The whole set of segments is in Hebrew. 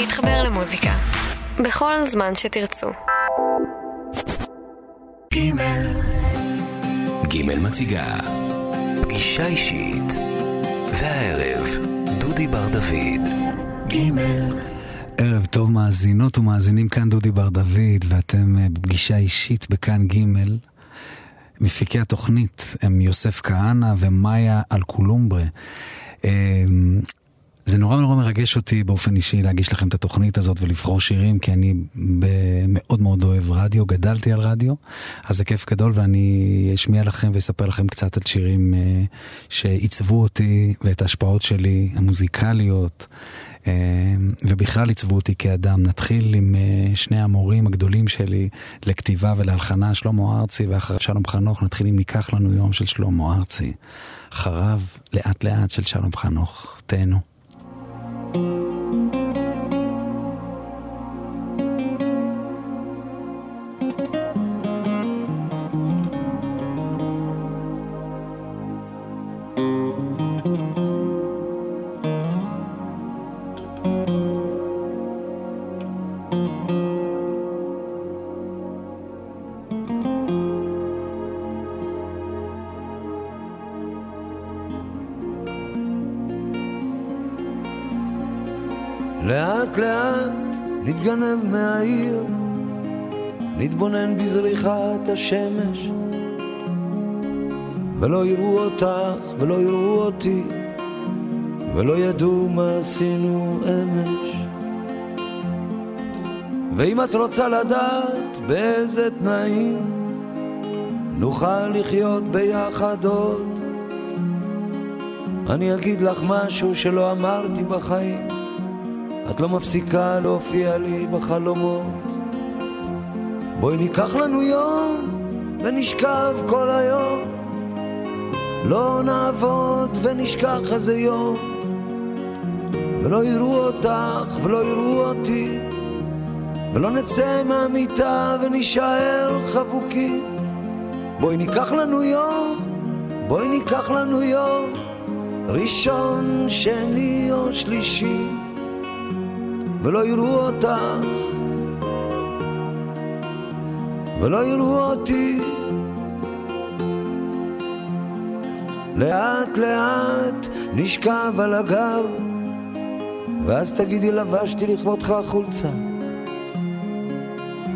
להתחבר למוזיקה. בכל זמן שתרצו. גימל. גימל מציגה פגישה אישית. והערב, דודי בר דוד. גימל. ערב טוב מאזינות ומאזינים, כאן דודי בר דוד, ואתם אה, בפגישה אישית בכאן ג' מפיקי התוכנית הם יוסף כהנא ומאיה אלקולומברה. זה נורא נורא מרגש אותי באופן אישי להגיש לכם את התוכנית הזאת ולבחור שירים, כי אני מאוד מאוד אוהב רדיו, גדלתי על רדיו, אז זה כיף גדול ואני אשמיע לכם ואספר לכם קצת על שירים אה, שעיצבו אותי ואת ההשפעות שלי, המוזיקליות. אה, ובכלל עיצבו אותי כאדם. נתחיל עם אה, שני המורים הגדולים שלי לכתיבה ולהלחנה, שלמה ארצי ואחריו שלום חנוך, נתחיל עם ניקח לנו יום של שלמה ארצי. אחריו לאט לאט של שלום חנוך. תהנו. השמש, ולא יראו אותך ולא יראו אותי, ולא ידעו מה עשינו אמש. ואם את רוצה לדעת באיזה תנאים נוכל לחיות ביחד עוד, אני אגיד לך משהו שלא אמרתי בחיים. את לא מפסיקה להופיע לי בחלומות. בואי ניקח לנו יום ונשכב כל היום. לא נעבוד ונשכח איזה יום. ולא יראו אותך ולא יראו אותי. ולא נצא מהמיטה ונישאר חבוקים. בואי ניקח לנו יום, בואי ניקח לנו יום. ראשון, שני או שלישי. ולא יראו אותך ולא יראו אותי לאט לאט נשכב על הגב ואז תגידי לבשתי לכבודך חולצה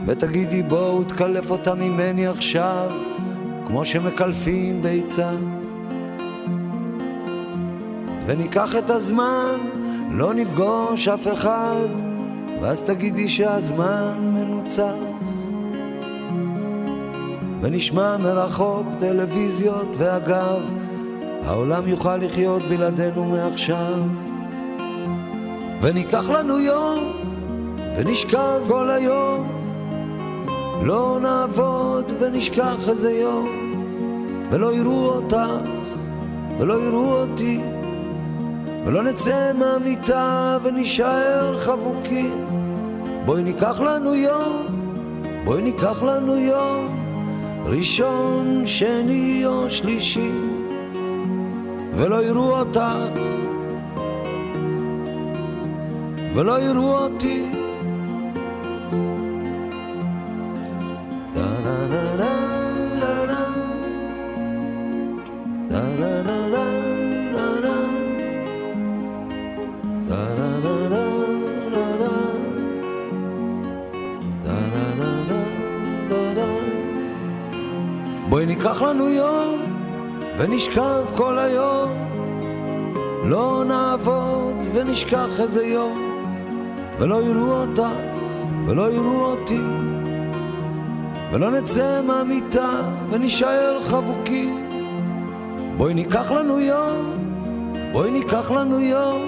ותגידי בואו תקלף אותה ממני עכשיו כמו שמקלפים ביצה וניקח את הזמן לא נפגוש אף אחד, ואז תגידי שהזמן מנוצח. ונשמע מרחוק טלוויזיות, ואגב, העולם יוכל לחיות בלעדינו מעכשיו. וניקח לנו יום, ונשכב כל היום, לא נעבוד ונשכח איזה יום, ולא יראו אותך, ולא יראו אותי. ולא נצא מהמיטה ונישאר חבוקים. בואי ניקח לנו יום, בואי ניקח לנו יום, ראשון, שני או שלישי, ולא יראו אותך, ולא יראו אותי. ונשכב כל היום, לא נעבוד ונשכח איזה יום, ולא יראו אותה ולא יראו אותי, ולא נצא מהמיטה ונישאר חבוקים. בואי ניקח לנו יום, בואי ניקח לנו יום,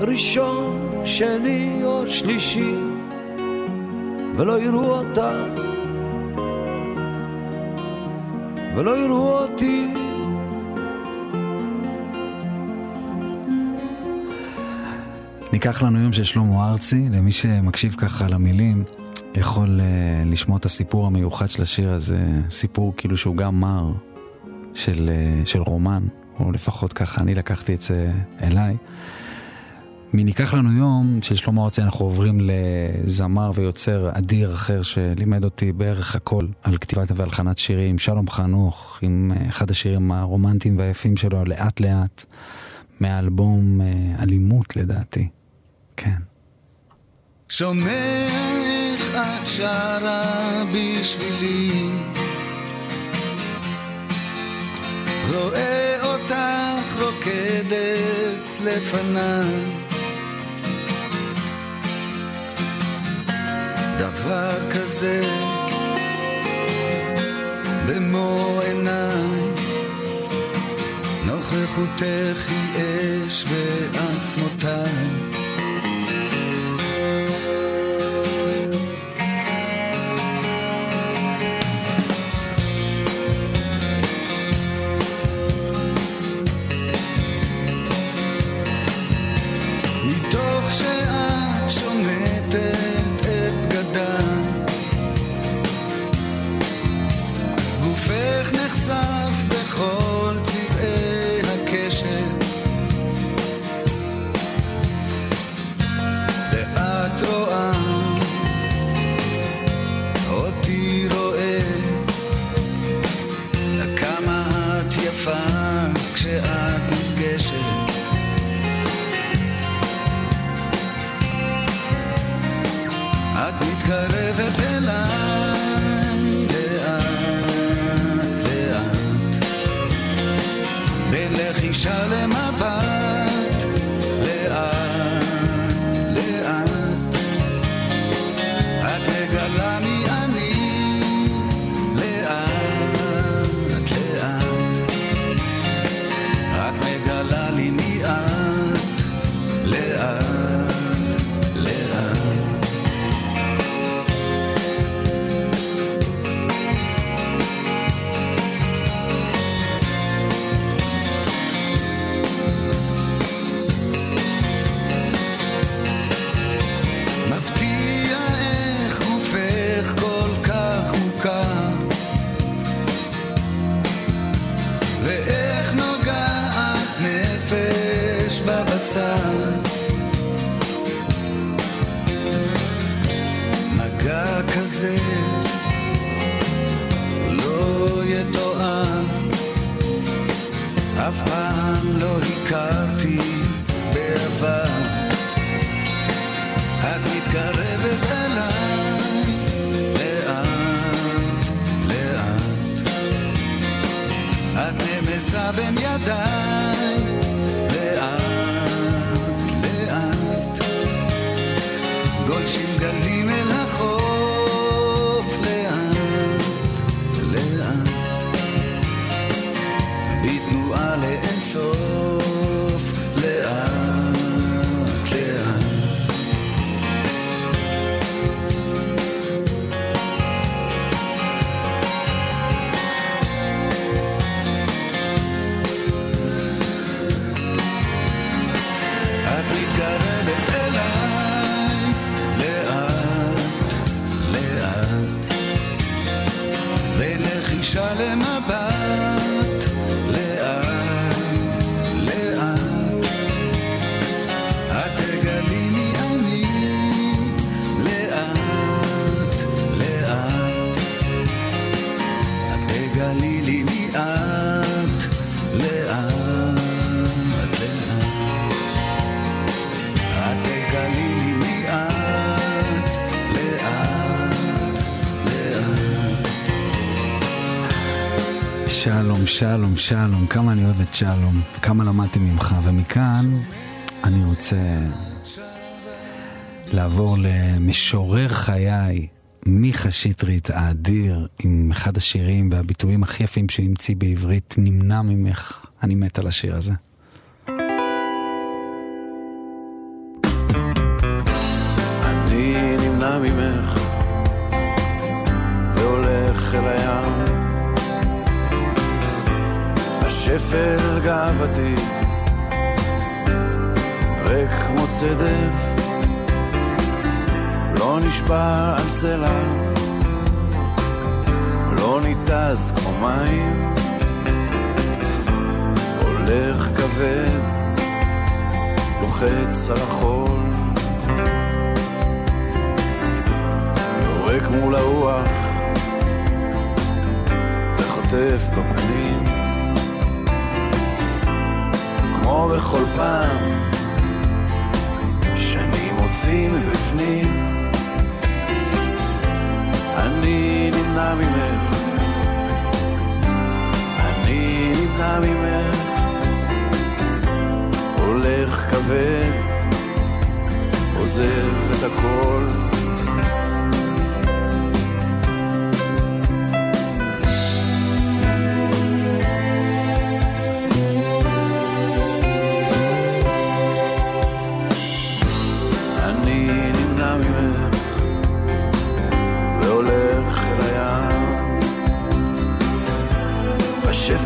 ראשון, שני או שלישי, ולא יראו אותה. ולא יראו אותי. ניקח לנו יום של שלמה ארצי, למי שמקשיב ככה למילים, יכול uh, לשמוע את הסיפור המיוחד של השיר הזה, סיפור כאילו שהוא גם מר של, uh, של רומן, או לפחות ככה אני לקחתי את זה אליי. מ"ניקח לנו יום" של שלמה ארצי אנחנו עוברים לזמר ויוצר אדיר אחר שלימד אותי בערך הכל על כתיבת והלחנת שירים, שלום חנוך, עם אה, אחד השירים הרומנטיים והיפים שלו, לאט לאט, מהאלבום אלימות לדעתי. כן. שומע איך את שרה בשבילי. רואה אותך רוקדת לפניי. דבר כזה במו עיניי. נוכחותך היא אש בעצמותיי שלום, שלום, כמה אני אוהב את שלום, כמה למדתי ממך, ומכאן אני רוצה לעבור למשורר חיי, מיכה שטרית האדיר, עם אחד השירים והביטויים הכי יפים שהוא המציא בעברית, נמנע ממך. אני מת על השיר הזה. צדף, לא נשבע על סלע, לא ניתז כמו מים, הולך כבד, לוחץ על החול. יורק מול הרוח וחוטף בפנים. כמו בכל פעם מוציא מבפנים. אני נמנע ממך, אני נמנע ממך, הולך כבד, עוזב את הכל.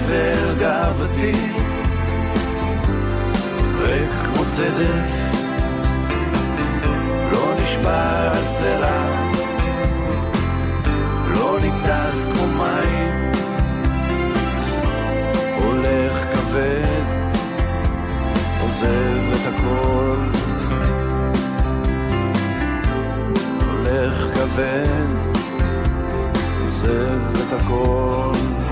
שפל גאוותי, ריק כמו צדף, לא נשבר על סלע, לא ניטס כמו מים, הולך כבד, עוזב את הכל. הולך כבד, עוזב את הכל.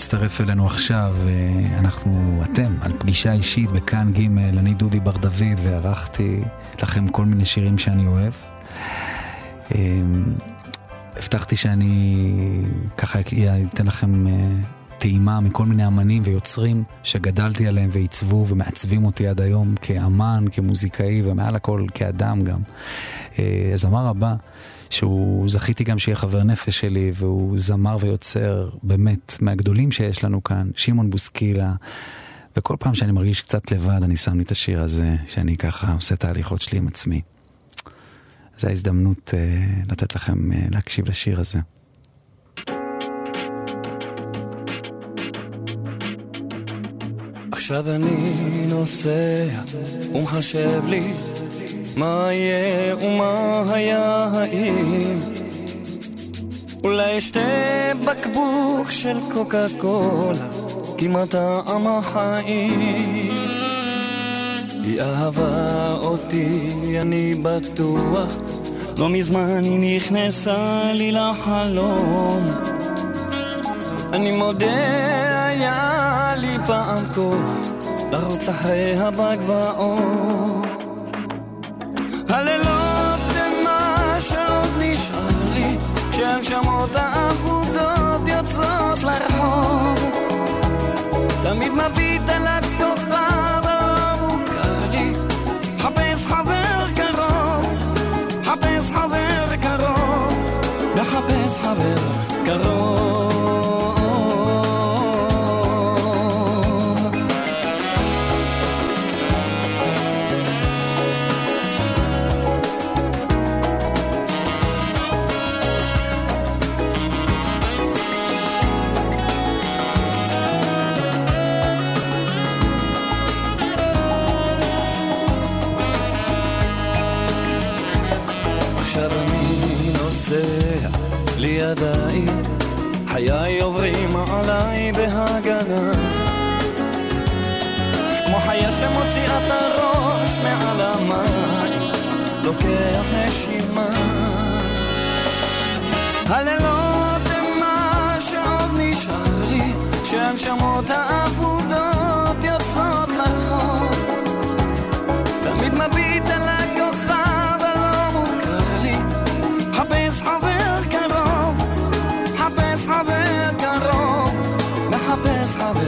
שמצטרף אלינו עכשיו, אה, אנחנו, אתם, על פגישה אישית בכאן ג', אני דודי בר דוד, וערכתי לכם כל מיני שירים שאני אוהב. אה, הבטחתי שאני ככה אתן לכם אה, טעימה מכל מיני אמנים ויוצרים שגדלתי עליהם ועיצבו ומעצבים אותי עד היום כאמן, כמוזיקאי ומעל הכל כאדם גם. הזמר הבא שהוא זכיתי גם שיהיה חבר נפש שלי, והוא זמר ויוצר באמת מהגדולים שיש לנו כאן, שמעון בוסקילה. וכל פעם שאני מרגיש קצת לבד, אני שם לי את השיר הזה, שאני ככה עושה את ההליכות שלי עם עצמי. זו ההזדמנות uh, לתת לכם uh, להקשיב לשיר הזה. עכשיו אני נוסע ומחשב לי מה יהיה ומה היה האם אולי אשתה בקבוק של קוקה קולה כמעט טעם החיים היא אהבה אותי, אני בטוח לא מזמן היא נכנסה לי לחלום אני מודה, היה לי פעם כוח לרוץ אחריה בגבעות שהנשמות האבודות יוצאות לרחוב. תמיד מביט על הכוכב המוכר לי. חפש חבר קרוב, חפש חבר קרוב, מחפש חבר העיר, חיי עוברים עליי בהגנה. כמו חיה שמוציאה את הראש מעל המים, לוקח נשימה. הלילות הם מה שעוד נשאר לי, כשהנשמות האבודות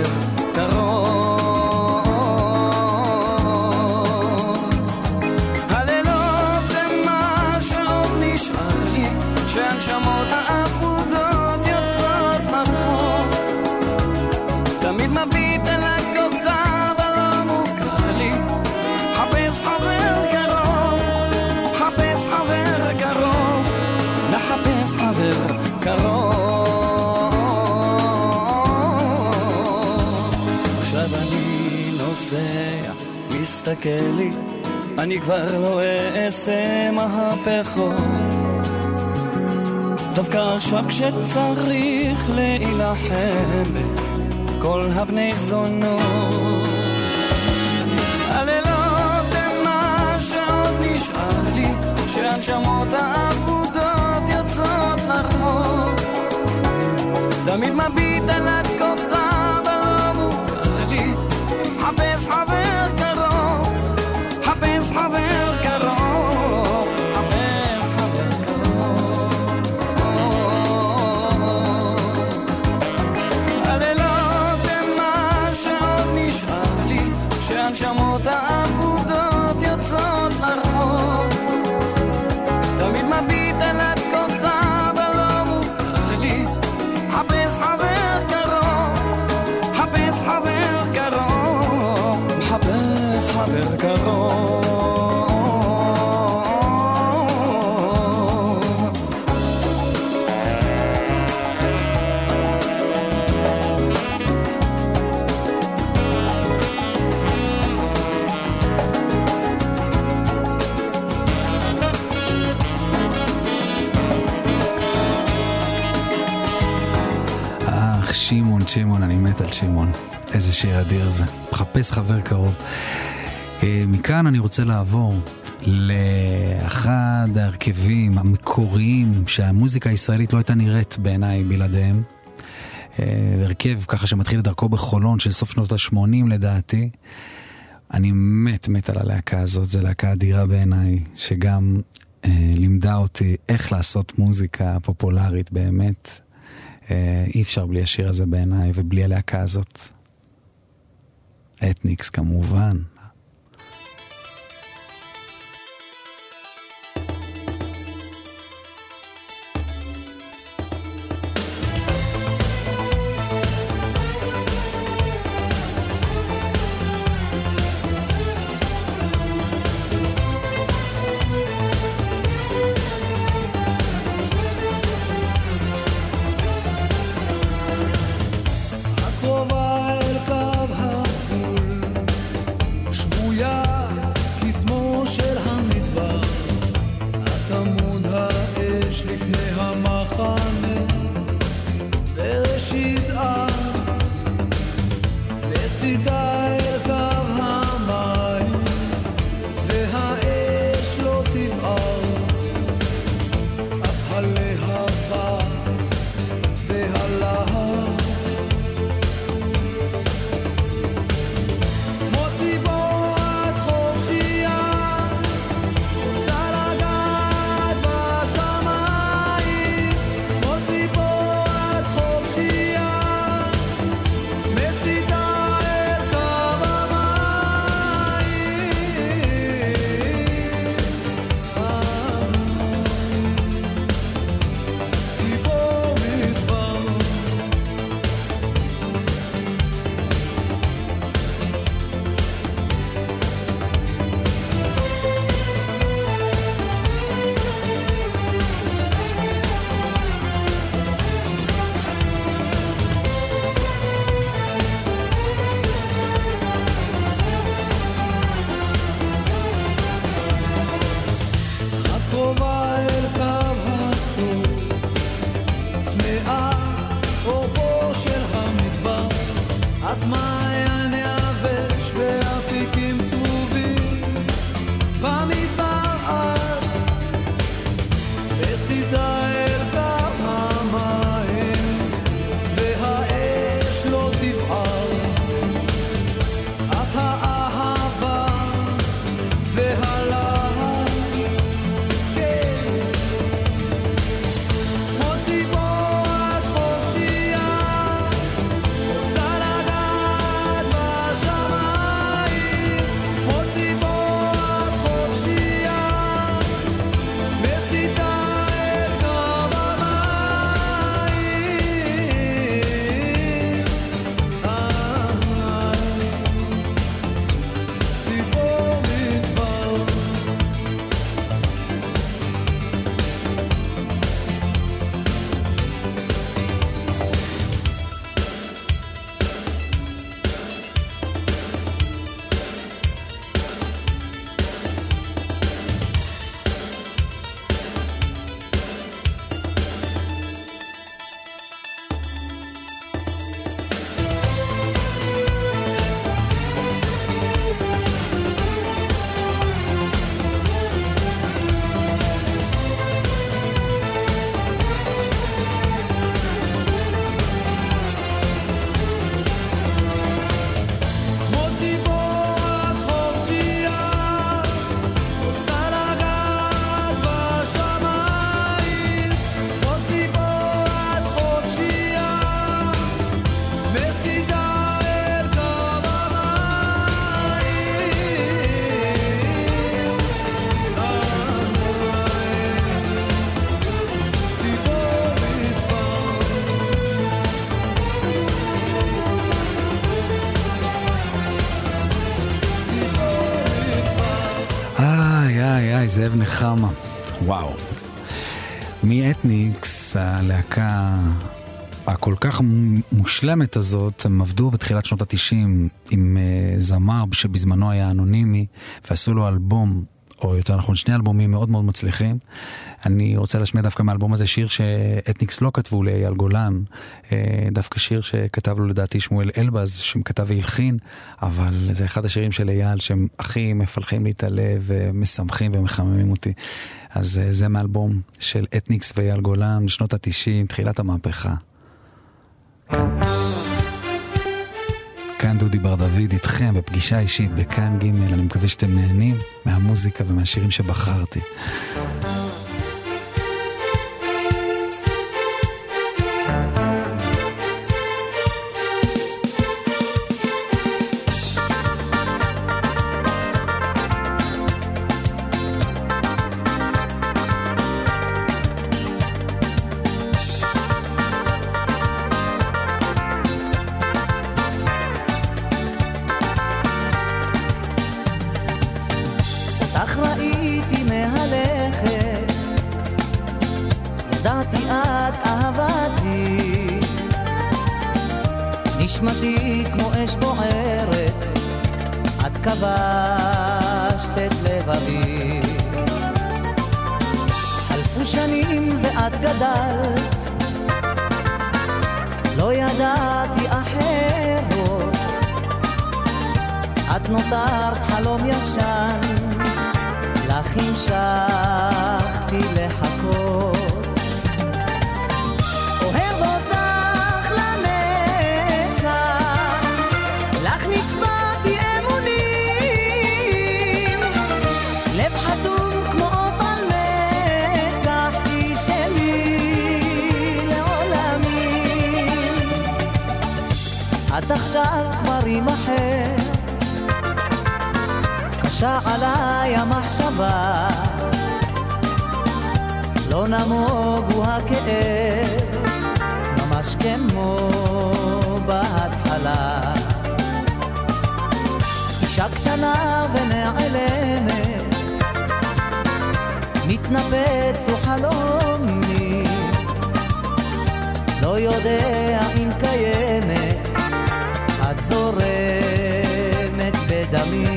מחפש מסתכל לי, אני כבר לא אעשה מהפכות. דווקא עכשיו כשצריך להילחם בכל הבני זונות הלילות הם מה שעוד נשאר לי שהנשמות האבודות יוצאות לרחוב תמיד מביט על הכוכב הלא מוכר לי חפש חבר על שמעון. איזה שיר אדיר זה. מחפש חבר קרוב. אה, מכאן אני רוצה לעבור לאחד ההרכבים המקוריים שהמוזיקה הישראלית לא הייתה נראית בעיניי בלעדיהם. אה, הרכב ככה שמתחיל את דרכו בחולון של סוף שנות ה-80 לדעתי. אני מת מת על הלהקה הזאת, זו להקה אדירה בעיניי, שגם אה, לימדה אותי איך לעשות מוזיקה פופולרית באמת. אה, אי אפשר בלי השיר הזה בעיניי ובלי הלהקה הזאת. אתניקס כמובן. נחמה, וואו. מאתניקס, הלהקה הכל כך מושלמת הזאת, הם עבדו בתחילת שנות התשעים עם uh, זמר שבזמנו היה אנונימי, ועשו לו אלבום, או יותר נכון שני אלבומים מאוד מאוד מצליחים. אני רוצה להשמיע דווקא מהאלבום הזה שיר שאתניקס לא כתבו לאייל גולן, uh, דווקא שיר שכתב לו לדעתי שמואל אלבז, שכתב והלחין, אבל זה אחד השירים של אייל שהם הכי מפלחים לי את הלב ומשמחים ומחממים אותי. אז uh, זה מאלבום של אתניקס ואייל גולן, שנות התשעים, תחילת המהפכה. כאן דודי בר דוד איתכם בפגישה אישית בכאן ג', אני מקווה שאתם נהנים מהמוזיקה ומהשירים שבחרתי. כבשת את לבבי. חלפו שנים ואת גדלת, לא ידעתי אחרות. את נותרת חלום ישן, לך המשכתי לחכות. עכשיו כבר יימחר. קשה עליי המחשבה, לא נמוג הוא הכאב, ממש כמו בהתחלה. אישה קטנה ונעלמת, מתנפץ הוא חלומי, לא יודע אם קיימת. ואייל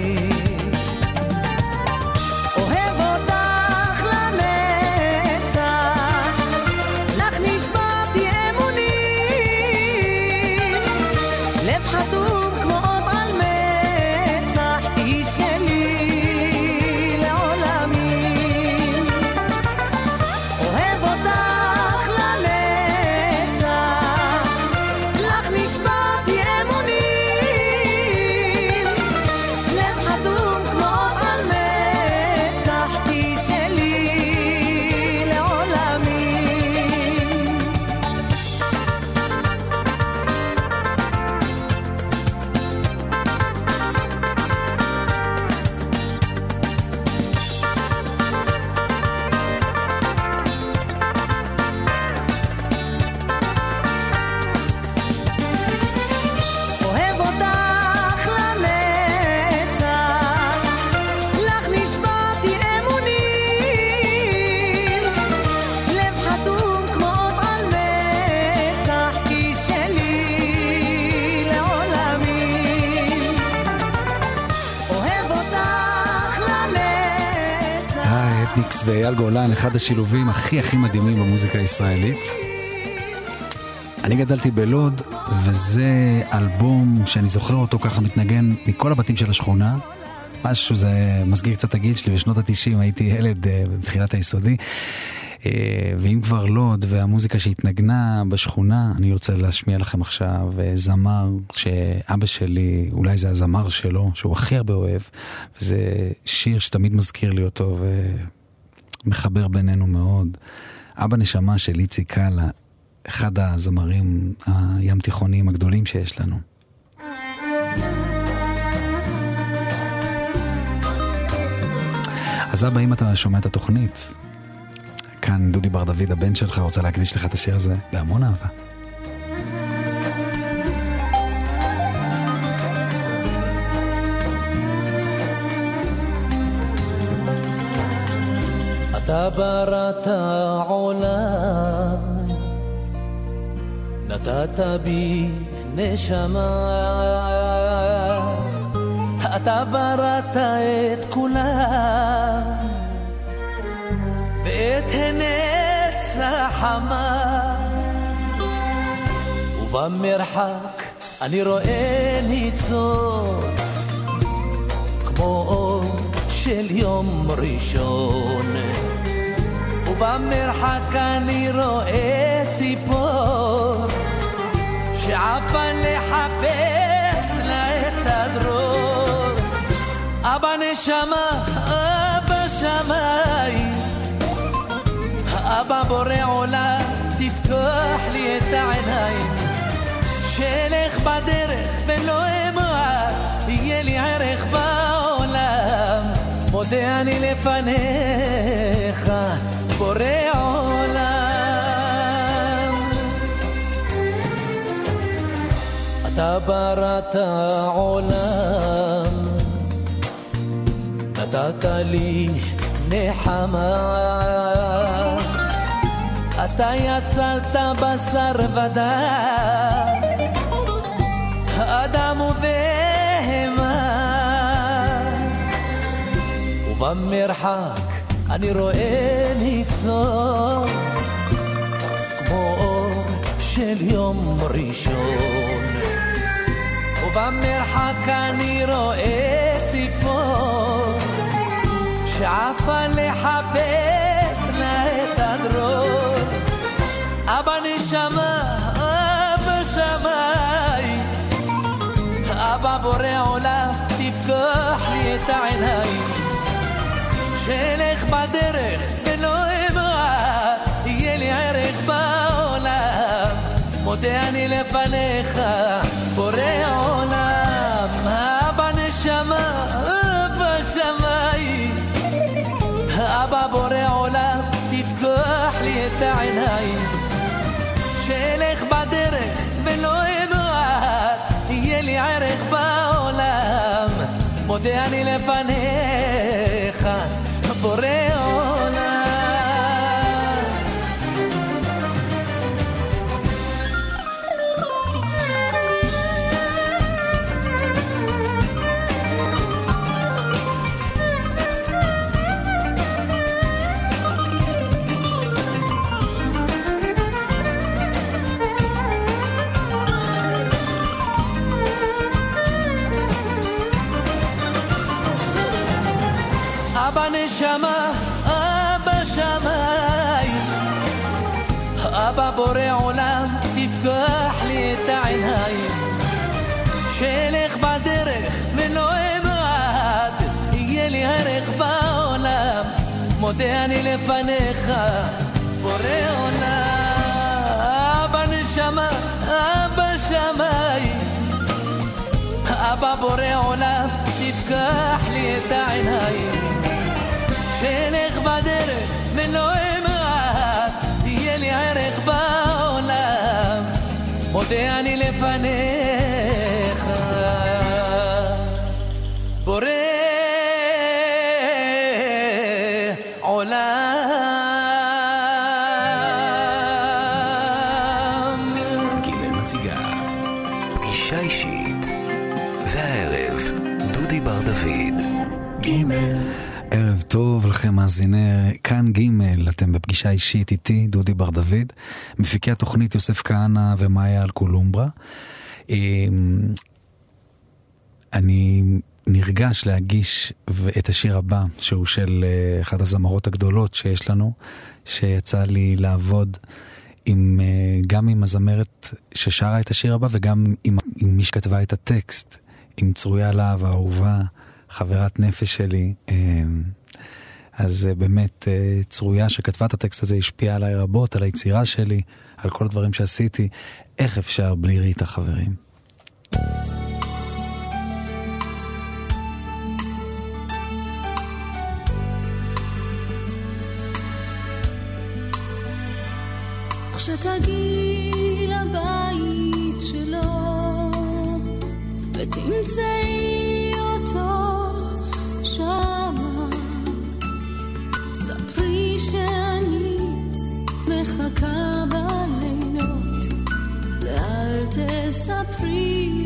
גולן, אחד השילובים הכי הכי מדהימים במוזיקה הישראלית. אני גדלתי בלוד, וזה אלבום שאני זוכר אותו ככה מתנגן מכל הבתים של השכונה. משהו, זה מסגיר קצת הגיל שלי, בשנות התשעים הייתי ילד uh, בתחילת היסודי. Uh, ואם כבר לוד והמוזיקה שהתנגנה בשכונה, אני רוצה להשמיע לכם עכשיו uh, זמר שאבא שלי, אולי זה הזמר שלו, שהוא הכי הרבה אוהב, וזה שיר שתמיד מזכיר לי אותו, מחבר בינינו מאוד. אבא נשמה של איציק קאלה, אחד הזמרים הים תיכוניים הגדולים שיש לנו. אז אבא, אם אתה שומע את התוכנית, כאן דודי בר דוד, הבן שלך, רוצה להקדיש לך את השיר הזה בהמון אהבה. אתה בראת עולם, נתת בי נשמה. אתה בראת את כולם, ואת הנץ החמה. ובמרחק אני רואה ניצוץ, כמו אור של יום ראשון. ובמרחק אני רואה ציפור שעפה לחפש לה את הדרור. אבא נשמה, אבא שמיים, אבא בורא עולם, תפתוח לי את העיניים. שאלך בדרך ולא אמר, יהיה לי ערך בעולם. מודה אני לפניך, בורא עולם. אתה בראת עולם, נתת לי נחמה. אתה יצרת בשר ודם, אדם ובהמה. ובמרחק אני רואה ניצוץ, כמו אור של יום ראשון. ובמרחק אני רואה ציפור, שעפה לחפש לה את הדרור. אבא נשמה, אבא שמיים, אבא בורא עולם, תפתח לי את העיניים. שאלך בדרך ולא אמר, יהיה לי ערך בעולם. מודה אני לפניך, בורא עולם. אבא נשמה, אבא שמיים, אבא בורא עולם, תפקח לי את העיניים. שאלך בדרך ולא אמר, יהיה לי ערך בעולם. מודה אני לפניך, אבא נשמה, אבא שמיים, אבא בורא עולם, תפקח לי את העיניים. שאלך בדרך ולא אמעד, יהיה לי ערך בעולם. מודה אני לפניך, בורא עולם. אבא נשמה, אבא שמיים, אבא בורא עולם, תפקח לי את העיניים. שאלך בדרך ולא אמעט, יהיה לי ערך בעולם. מודה אני לפניך, מאזיני כאן ג', אתם בפגישה אישית איתי, דודי בר דוד, מפיקי התוכנית יוסף כהנא ומאיה אלקולומברה. אמ, אני נרגש להגיש את השיר הבא, שהוא של אה, אחת הזמרות הגדולות שיש לנו, שיצא לי לעבוד עם, אה, גם עם הזמרת ששרה את השיר הבא וגם עם, עם מי שכתבה את הטקסט, עם צרויה להב האהובה, חברת נפש שלי. אז אה, באמת, אה, צרויה שכתבה את הטקסט הזה השפיעה עליי רבות, על היצירה שלי, על כל הדברים שעשיתי. איך אפשר בלי ריטה, חברים? כשתגיעי לבית שלו ותמצאי אותו שמה מחכה בלילות, ואל תספרי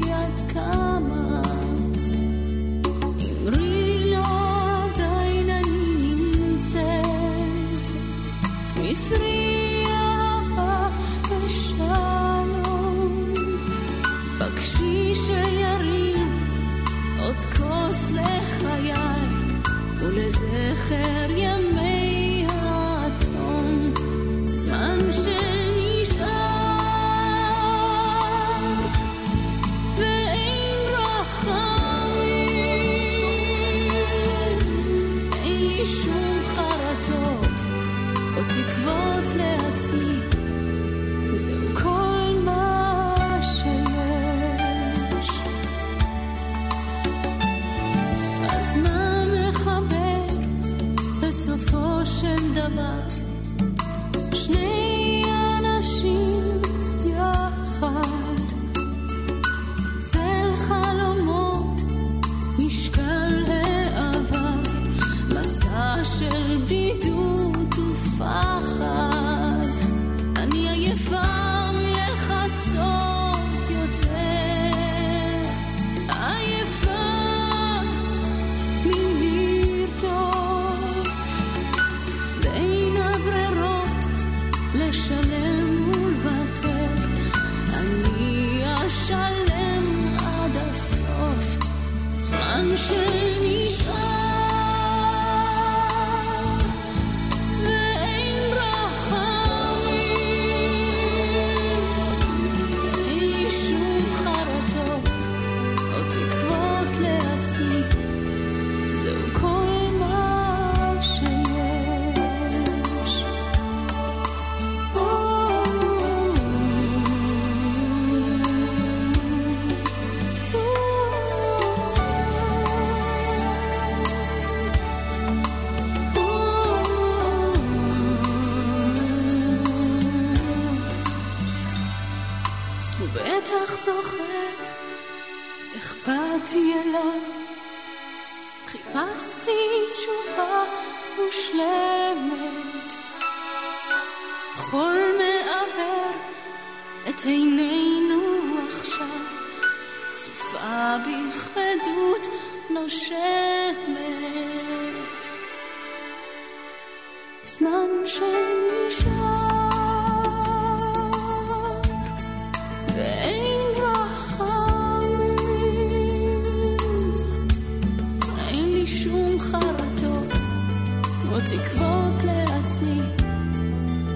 או תקוות לעצמי.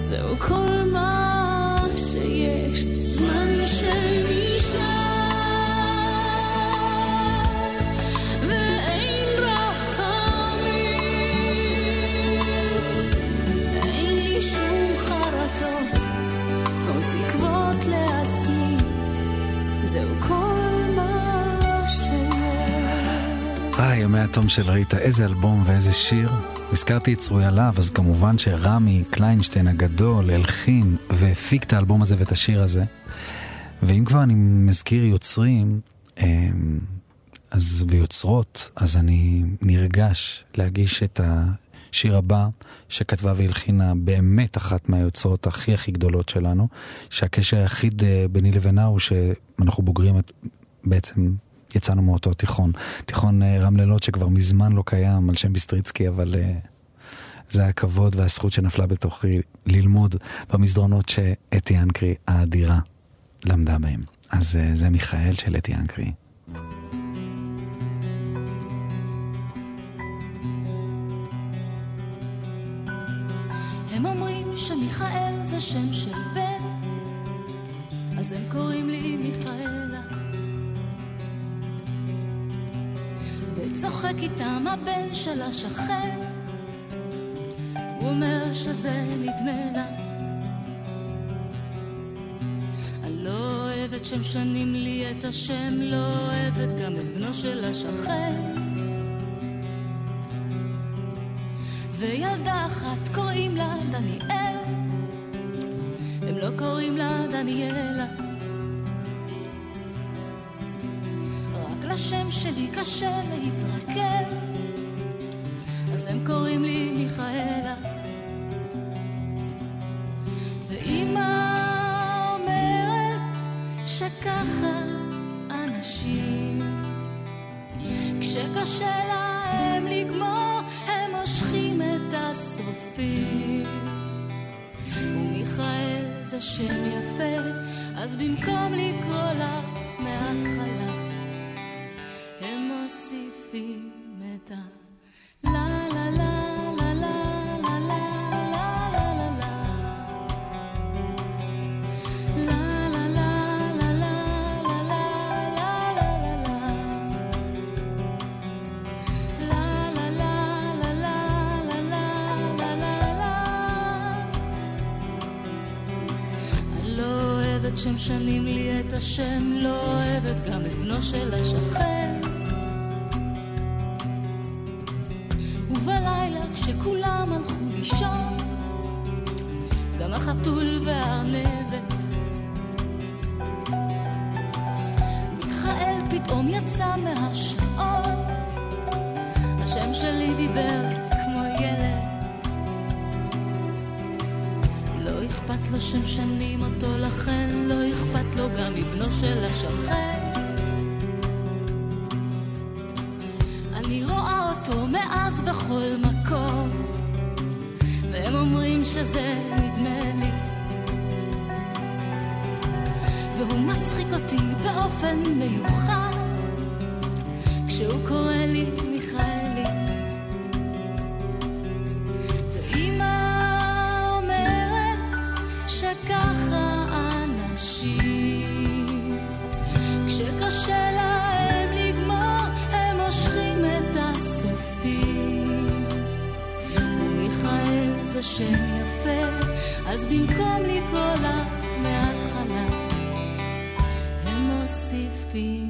זהו כל מה שיש. זמן שנשאר אה, ימי התום של ריטה, איזה אלבום ואיזה שיר. הזכרתי את צרויה להב, אז כמובן שרמי קליינשטיין הגדול הלחין והפיק את האלבום הזה ואת השיר הזה. ואם כבר אני מזכיר יוצרים אמ, אז, ויוצרות, אז אני נרגש להגיש את השיר הבא שכתבה והלחינה באמת אחת מהיוצרות הכי הכי גדולות שלנו, שהקשר היחיד אה, ביני לבינה הוא שאנחנו בוגרים את- בעצם יצאנו מאותו תיכון. תיכון אה, רם לילות שכבר מזמן לא קיים על שם ביסטריצקי, אבל אה, זה הכבוד והזכות שנפלה בתוכי ללמוד במסדרונות שאתי אנקרי האדירה למדה בהם. אז אה, זה מיכאל של אתי אנקרי. הם אומרים שמיכאל זה שם של בן, אז הם קוראים לי מיכאלה. וצוחק איתם הבן של השכן, הוא אומר שזה נדמה לה. אני לא אוהבת שמשנים לי את השם, לא אוהבת גם את בנו של השכן. וילדה אחת קוראים לה דניאל, הם לא קוראים לה דניאלה. השם שלי קשה להתרגל אז הם קוראים לי מיכאלה. ואימא אומרת שככה אנשים, כשקשה להם לגמור, הם מושכים את הסופים. ומיכאל זה שם יפה, אז במקום לקרוא לה מההתחלה שמשנים לי את השם, לא אוהבת גם את בנו של השכן. של השכן. אני רואה אותו מאז בכל מקום, והם אומרים שזה נדמה לי. והוא מצחיק אותי באופן מיוחד, כשהוא קורא לי שם יפה, אז במקום לקרוא לך מההתחלה, הם מוסיפים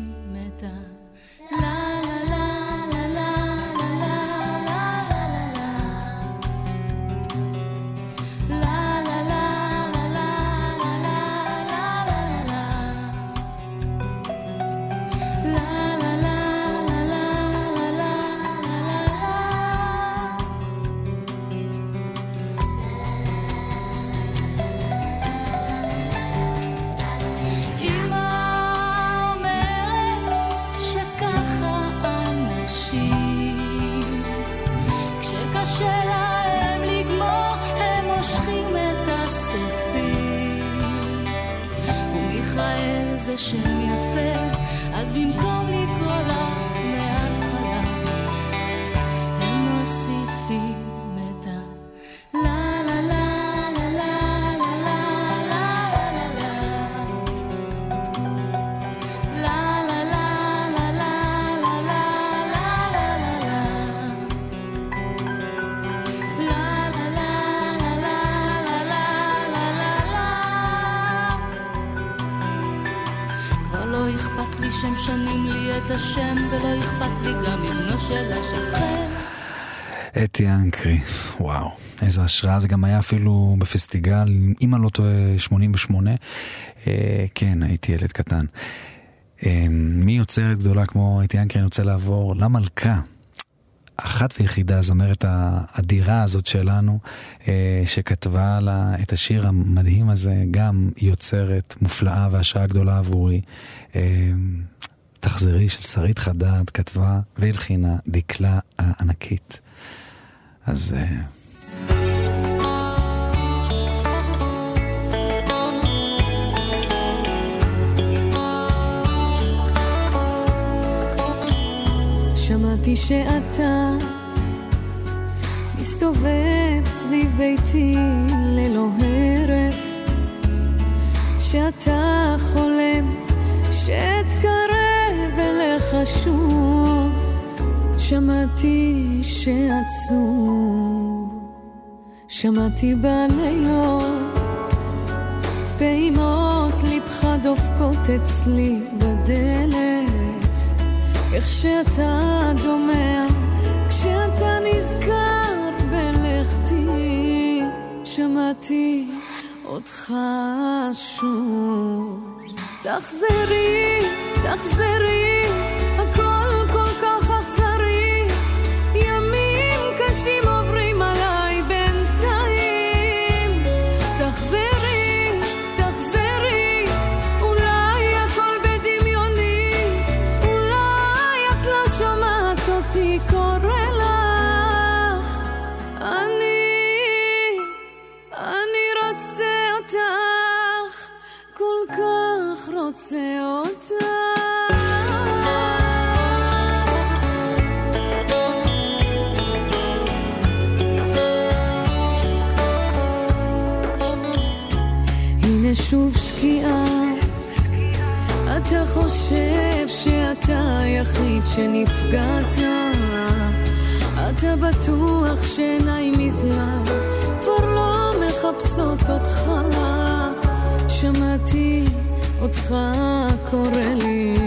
את השם ולא אכפת לי גם מבנו של השכן אתי אנקרי, וואו, איזו השראה, זה גם היה אפילו בפסטיגל, אם אני לא טועה, 88. אה, כן, הייתי ילד קטן. אה, מיוצרת גדולה כמו אתי אנקרי, אני רוצה לעבור למלכה. אחת ויחידה, הזמרת האדירה הזאת שלנו, אה, שכתבה לה את השיר המדהים הזה, גם יוצרת מופלאה והשראה גדולה עבורי. תחזרי של שרית חדד, כתבה והלחינה דקלה הענקית. אז... אה, שמעתי שאתה מסתובב סביב ביתי ללא הרף, שאתה חולם שאתקרב אליך שוב, שמעתי שעצוב, שמעתי בלילות פעימות ליבך דופקות אצלי בדלת. איך שאתה דומע כשאתה נזכר בלכתי שמעתי אותך שוב תחזרי, תחזרי she moved. שנפגעת, אתה בטוח שעיניי מזמן כבר לא מחפשות אותך. שמעתי אותך קורא לי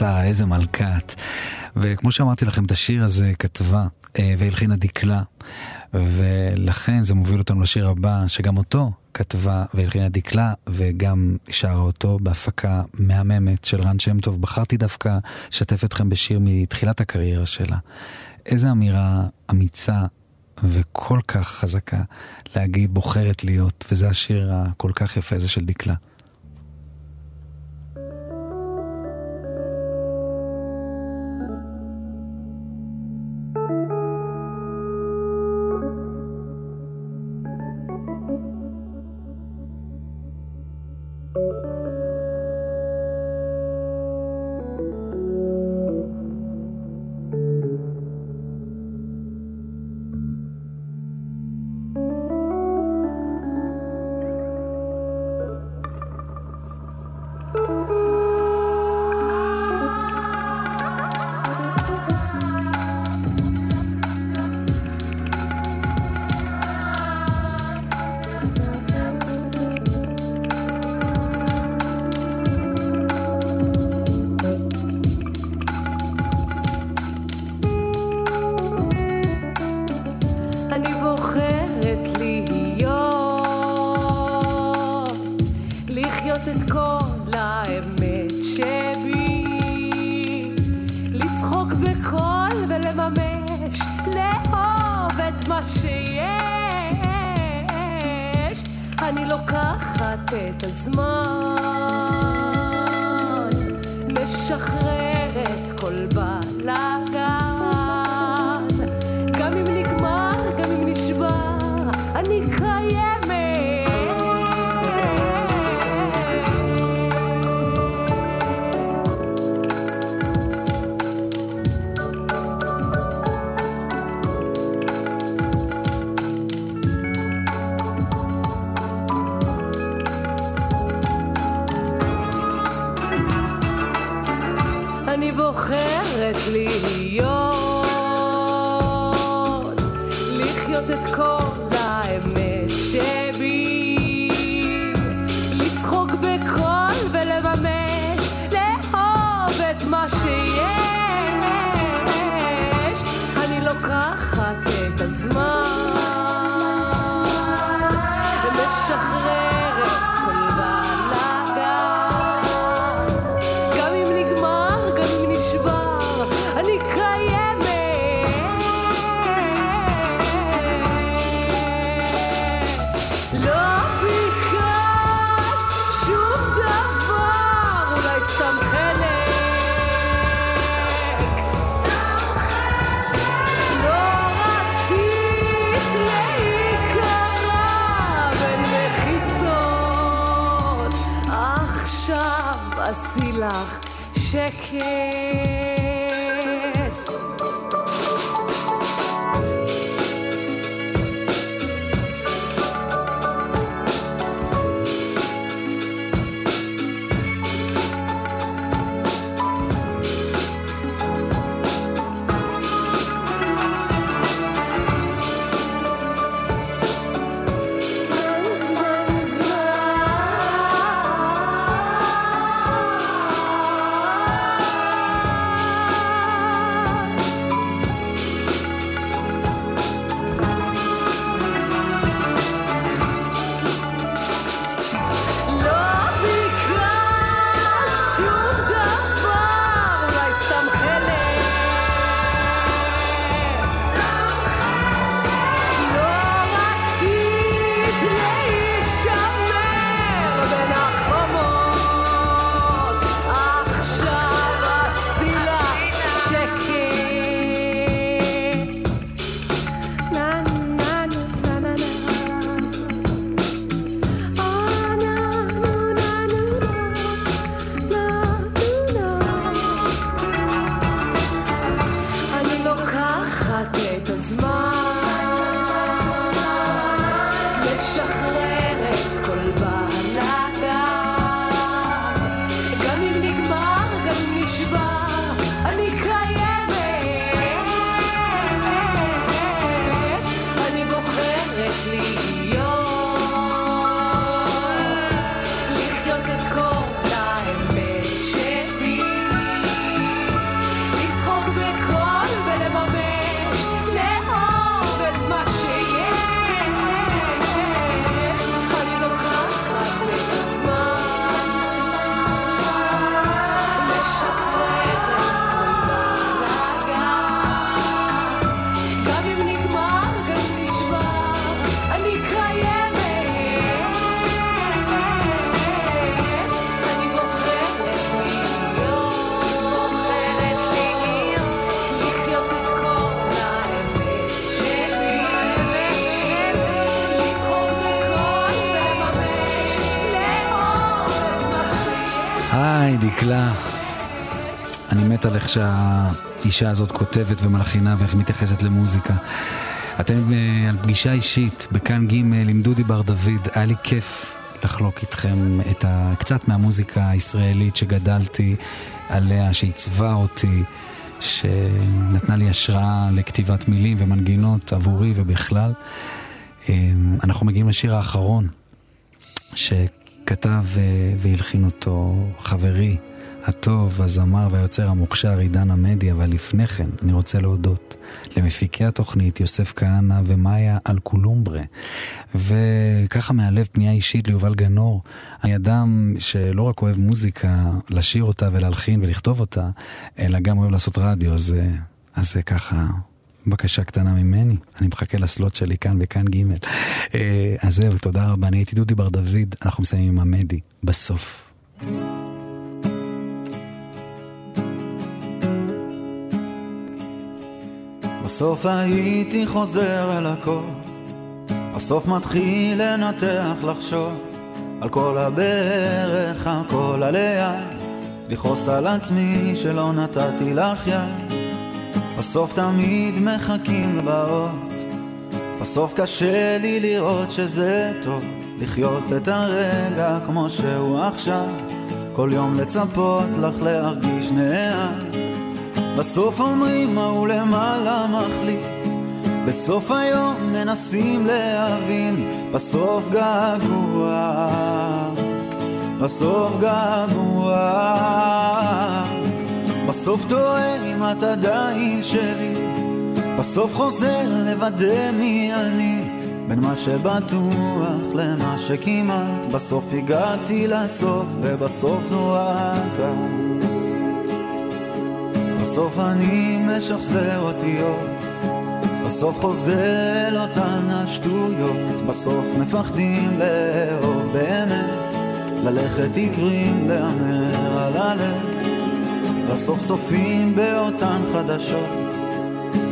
שרה, איזה מלכת. וכמו שאמרתי לכם, את השיר הזה כתבה אה, והלחינה דקלה, ולכן זה מוביל אותנו לשיר הבא, שגם אותו כתבה והלחינה דקלה, וגם שרה אותו בהפקה מהממת של רן שם טוב. בחרתי דווקא לשתף אתכם בשיר מתחילת הקריירה שלה. איזה אמירה אמיצה וכל כך חזקה להגיד בוחרת להיות, וזה השיר הכל כך יפה הזה של דקלה. שהאישה הזאת כותבת ומלחינה ואיך מתייחסת למוזיקה. אתם אה, על פגישה אישית בכאן ג' עם דודי בר דוד, היה לי כיף לחלוק איתכם את ה... קצת מהמוזיקה הישראלית שגדלתי עליה, שעיצבה אותי, שנתנה לי השראה לכתיבת מילים ומנגינות עבורי ובכלל. אה, אנחנו מגיעים לשיר האחרון, שכתב אה, והלחין אותו חברי הטוב, הזמר והיוצר המוכשר עידן עמדי, אבל לפני כן אני רוצה להודות למפיקי התוכנית יוסף כהנא ומאיה אלקולומברה. וככה מהלב פנייה אישית ליובל גנור, אני אדם שלא רק אוהב מוזיקה, לשיר אותה ולהלחין ולכתוב אותה, אלא גם אוהב לעשות רדיו, אז, זה ככה בקשה קטנה ממני, אני מחכה לסלוט שלי כאן וכאן ג'. אה, אז זהו, תודה רבה, אני הייתי דודי בר דוד, אנחנו מסיימים עם עמדי, בסוף. בסוף הייתי חוזר אל הכל, בסוף מתחיל לנתח לחשוב על כל הברך, על כל הליד, לכעוס על עצמי שלא נתתי לך יד. בסוף תמיד מחכים לבאות, בסוף קשה לי לראות שזה טוב, לחיות את הרגע כמו שהוא עכשיו, כל יום לצפות לך להרגיש נאה. בסוף אומרים מה הוא למעלה מחליט. בסוף היום מנסים להבין בסוף געגוע. בסוף געגוע. בסוף טועה אם את עדיין שלי. בסוף חוזר לוודא מי אני. בין מה שבטוח למה שכמעט. בסוף הגעתי לסוף ובסוף זו רק בסוף אני משחזר אותיות, בסוף חוזר אותן השטויות, בסוף מפחדים לאהוב באמת, ללכת עיוורים להמר על הלב, בסוף צופים באותן חדשות,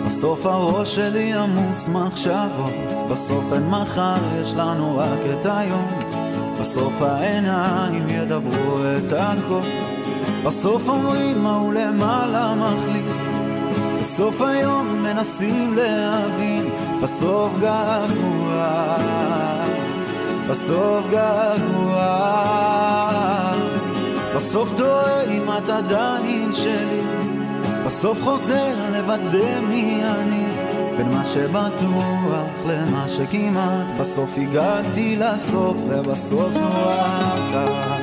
בסוף הראש שלי עמוס מחשבות, בסוף אין מחר, יש לנו רק את היום, בסוף העיניים ידברו את הכל. בסוף אומרים מה הוא למעלה מחליט? בסוף היום מנסים להבין בסוף געגוע בסוף געגוע בסוף טועה אם את עדיין שלי. בסוף חוזר לוודא מי אני. בין מה שבטוח למה שכמעט. בסוף הגעתי לסוף ובסוף זו רק